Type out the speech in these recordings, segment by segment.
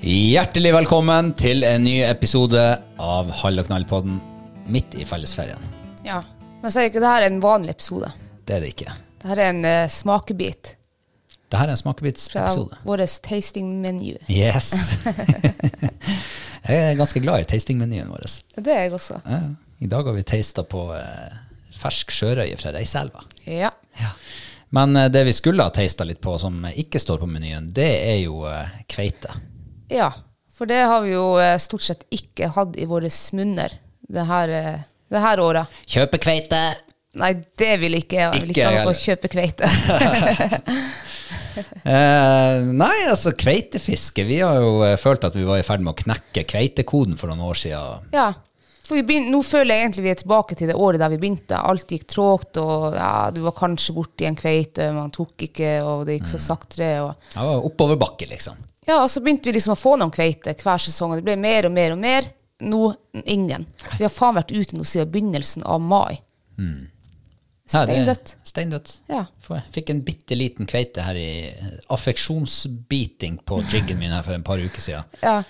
Hjertelig velkommen til en ny episode av Hall og knall-podden midt i fellesferien. Ja, men så er jo ikke det her en vanlig episode. Det er det ikke. Det her er en eh, smakebit Dette er en fra smakebitsepisode. vår tasting menu. Yes. jeg er ganske glad i tastingmenyen vår. Det er jeg også. Ja, I dag har vi tasta på eh, fersk sjørøye fra Reiselva. Ja. Men eh, det vi skulle ha tasta litt på, som ikke står på menyen, det er jo eh, kveite. Ja, for det har vi jo eh, stort sett ikke hatt i våre munner det her, eh, det her året. Kjøpekveite! Nei, det vil ikke jeg. Jeg vil Ikke ikke ha noe noe kjøpe kveite. Eh, nei, altså kveitefiske. Vi har jo eh, følt at vi var i ferd med å knekke kveitekoden for noen år siden. ja. For vi begyn- nå føler jeg egentlig vi er tilbake til det året der vi begynte. Alt gikk trågt, og ja, du var kanskje borti en kveite, man tok ikke, og det gikk Mm. så saktere. og... Ja, oppoverbakke, liksom. Ja, og så begynte vi liksom å få noen kveite hver sesong, og det ble mer og mer og mer. Nå ingen. Vi har faen vært ute nå siden begynnelsen av mai. Mm. Steindødt. Steindødt. Ja. Fikk en bitte liten kveite her i affeksjonsbiting på jiggen min her for en par uker siden. Ja,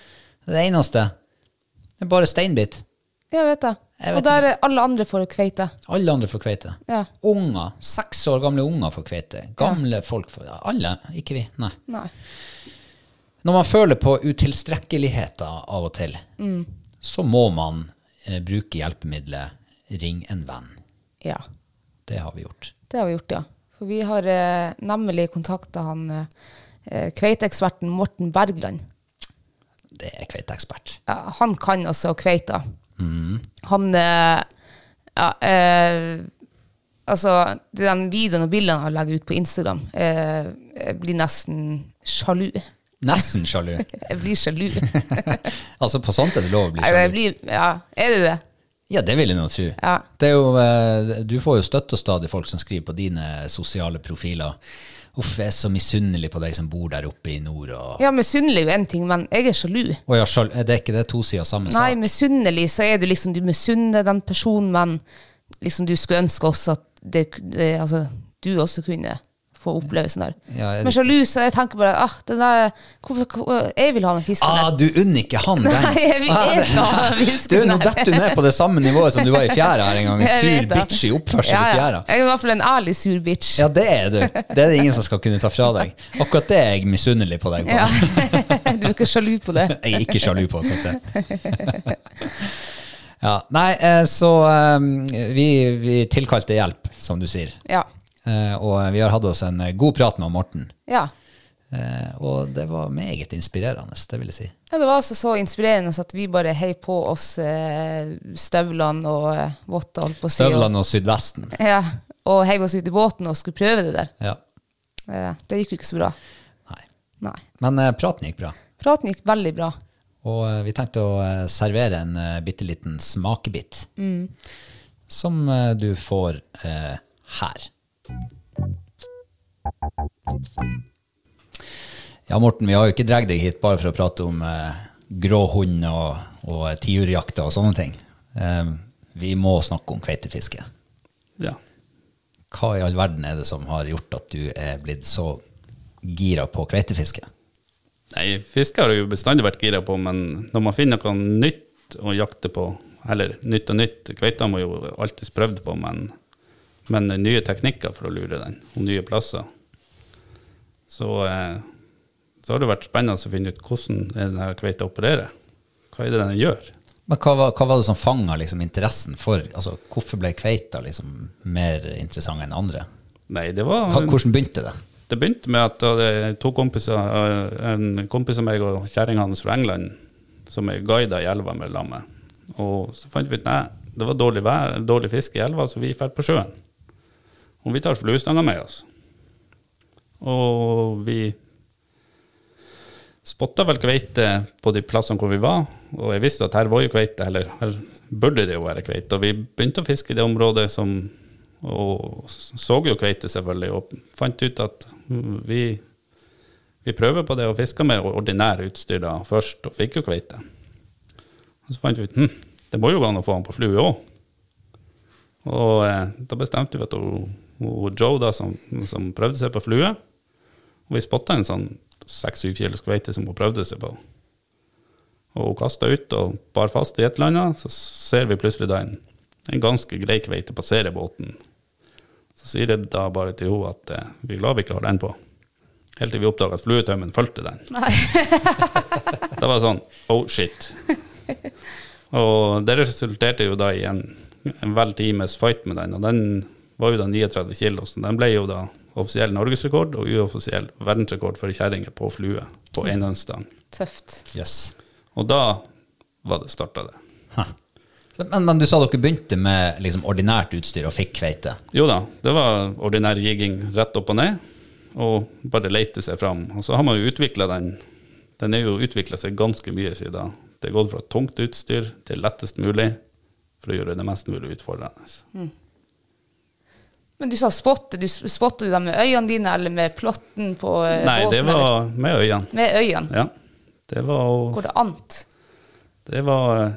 Det eneste. Det er bare steinbit. jeg vet det. Jeg vet Og der er alle andre får kveite. Alle andre får kveite. Ja. Unger, seks år gamle unger får kveite. Gamle folk får Alle, ikke vi. Nei. Nei. Når man føler på utilstrekkeligheter av og til, så må man eh, bruke hjelpemiddelet ring en venn. Ja, Det har vi gjort. det har vi gjort, ja. For vi har eh, nemlig kontakta han eh, kveiteeksperten Morten Bergland. Det er kveiteekspert. Ja, han kan altså kveita. Mm. Han eh, Ja, eh, altså Den videoen og bildene han legger ut på Instagram, eh, blir nesten sjalu. Nesten sjalu. Jeg blir sjalu. altså, på sånt er det lov å bli sjalu. jeg blir, ja, er det det? Ja, det vil jeg nå tro. Ja. Det jo, eh, du får jo støtte stadig folk som skriver på dine sosiale profiler. Uff, jeg er så misunnelig på deg som bor der oppe i nord. Og, Ja, misunnelig er jo én ting, men jeg er sjalu. og ja, sjal- er det ikke det to sider samme sak? Nei, misunnelig så er du liksom Du misunner den personen, men liksom du skulle ønske også at det, det, altså, du også kunne få opplevelsen der. Ja, jeg- Men sjalu, så jeg tenker bare ah, den der, hvorfor, hvor- Jeg vil ha den fisken Ah, der. du unner ikke han den! Nei, jeg vil- jeg skal ha den Du, der. nå detter du ned på det samme nivået som du var i fjæra her en gang. En sur bitch i oppførsel Ja, i fjæra. Jeg er i hvert fall en ærlig sur bitch. Ja, det er du. Det er det ingen som skal kunne ta fra deg. Akkurat det er jeg misunnelig på deg på. Ja. Du er ikke sjalu på det? Jeg er ikke sjalu på akkurat det. Ja, nei, eh, så um, vi, vi tilkalte hjelp, som du sier. Ja. Eh, Og vi har hatt oss en god prat med Morten. ja. Eh, og det var meget inspirerende, det vil jeg si. Ja, det var altså så inspirerende at vi bare heiv på oss eh, støvlene og eh, votter, holdt på å si. og- Støvlene og Sydvesten. Ja, og heiv oss ut i båten og skulle prøve det der. Ja. Eh, det gikk jo ikke så bra. Nei. Nei. Men eh, praten gikk bra. Praten gikk veldig bra. Og eh, vi tenkte å eh, servere en uh, bitte liten smakebit. Som eh, du får eh, her. Ja, Morten, vi har jo ikke dratt deg hit bare for å prate om eh, grå hund og, og tiurjakter og sånne ting. Eh, vi må snakke om kveitefiske. Ja. Hva i all verden er det som har gjort at du er blitt så gira på kveitefiske? Nei, fiske har jeg jo bestandig vært gira på, men når man finner noe nytt å jakte på, eller nytt og nytt Kveita må jo alltids prøvd på, men, men nye teknikker for å lure den, og nye plasser. Så, eh, så har det vært spennende å finne ut hvordan denne kveita opererer. Hva er det den gjør? Men hva var, hva var det som fanga liksom, interessen for altså, Hvorfor ble kveita liksom, mer interessant enn andre? Nei, det var Hva, hvordan begynte det? Det begynte med at er to kompiser, eh, en kompis av meg og kjerringa hans fra England, som er guida i elva med lammet. Og så fant vi ut nei, det var dårlig, vær, dårlig fiske i elva, så vi drar på sjøen. Og vi tar fluestanga med oss. Og vi spotta vel kveite på de plassene hvor vi var, og jeg visste at her var jo kveite, eller her burde det jo være kveite. Og vi begynte å fiske i det området som og så jo kveite, selvfølgelig, og fant ut at vi, vi prøver på det å fiske med ordinære utstyr da først, og fikk jo kveite. Og så fant vi ut hm, det må jo gå an å få han på flue òg. Og eh, da bestemte vi at hun, hun Joe, da, som, som prøvde seg på flue, og vi spotta en sånn seks-syv kilos kveite som hun prøvde seg på. Og hun kasta ut og bar fast i et eller annet, så ser vi plutselig da en, en ganske grei kveite passere båten. Så sier jeg da bare til henne at eh, vi er glad vi ikke har den på. Helt til vi oppdaga at fluetømmen fulgte den. det var sånn oh shit. Og det resulterte jo da i en, en vel times fight med den, og den var jo da 39 kilo, så den ble jo da offisiell norgesrekord og uoffisiell verdensrekord for kjerringer på flue på enhåndsstang. Tøft. Yes. Og da var det starta det. Men, men du sa dere begynte med liksom, ordinært utstyr og fikk kveite. Jo da, det var ordinær jigging rett opp og ned, og bare leite seg fram. Og så har man jo utvikla den. Den er jo utvikla seg ganske mye siden. Det er gått fra tungt utstyr til lettest mulig for å gjøre det mest mulig utfordrende. Men du sa spotte. Du spotter du dem med øynene dine eller med plotten på båten? Nei, det var eller? med øynene. Med øynene. Ja. Det var, Går det ant? det var eh,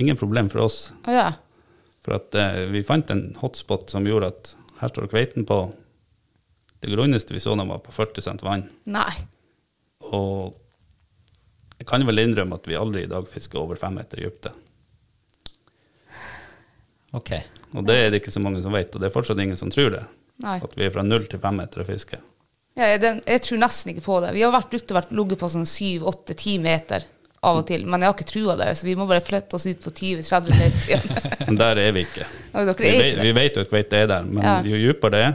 ingen problem for oss. Å ja. For at eh, vi fant en hotspot som gjorde at her står kveiten på Det grunneste vi så, den var på 40 cent vann. Nei. Og jeg kan vel innrømme at vi aldri i dag fisker over fem meter i dypte. Ok. Og det er det ikke så mange som vet, og det er fortsatt ingen som tror det. Nei. At vi er fra null til fem meter å fiske. Ja, jeg, den, jeg tror nesten ikke på det. Vi har vært ute og ligget på sånn 7-8-10 meter av og til, men jeg har ikke trua der, så vi må bare flytte oss ut på 20-30 meter igjen. Men der er vi ikke. Og Vi vet, ikke vi det. vet jo at det er der, men Ja. jo dypere det er,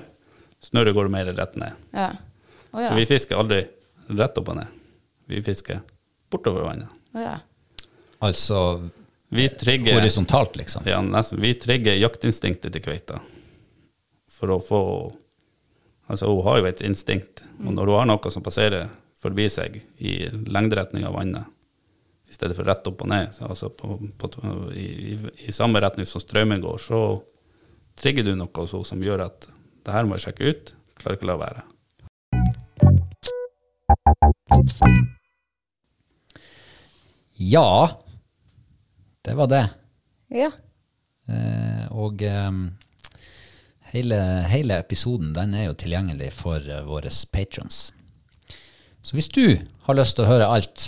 snørret går mer rett ned. Ja. Oh, ja. Så vi fisker aldri rett opp og ned. Vi fisker bortover vannet. Oh, ja. Altså Vi trigger horisontalt, liksom. Ja, nesten. Vi trigger jaktinstinktet til kveita. For å få Altså, hun har jo et instinkt. Og når hun har noe som passerer forbi seg i lengderetning av vannet, i stedet for rett opp og ned, så altså på, på, i, i, i samme retning som strømmen går, så trigger du noe hos henne som gjør at det her må jeg sjekke ut. Klarer ikke å la være. Ja, det var det. ja. Eh, og eh, hele, hele episoden den er jo tilgjengelig for eh, våre patrons. Så hvis du har lyst til å høre alt,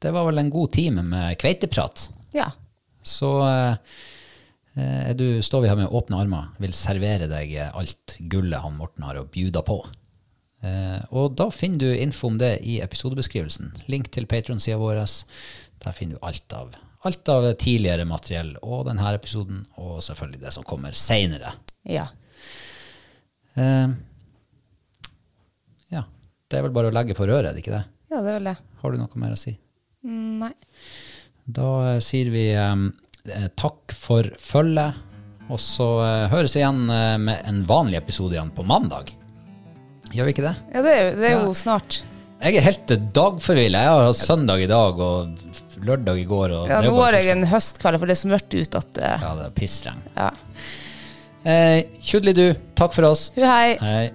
det var vel en god time med kveiteprat, Ja. så eh, er du, står vi her med åpne armer, vil servere deg eh, alt gullet han Morten har å bjuda på. Eh, og da finner du info om det i episodebeskrivelsen. Link til Patron-sida vår. Der finner du alt av, alt av tidligere materiell og denne episoden, og selvfølgelig det som kommer seinere. Ja. Uh, ja. Det er vel bare å legge på røret, er det ikke det? Ja, det er vel det. Har du noe mer å si? Mm, nei. Da uh, sier vi eh, takk for følget, og så uh, høres vi igjen med en vanlig episode igjen på mandag. Gjør vi ikke det? Ja, det er det er Ja. jo snart. Jeg er helt dagforvilla. Jeg har hatt søndag i dag og lørdag i går. Og Ja, det nå har jeg en høstkveld, for det er så mørkt ute at uh, Ja, det er pissregn. Ja. Eh, Kjudli du, takk for oss. Hu hei. Hei.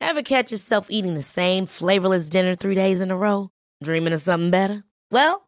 Ever catch yourself eating the same flavorless dinner three days in a row? Dreaming of something better? Well,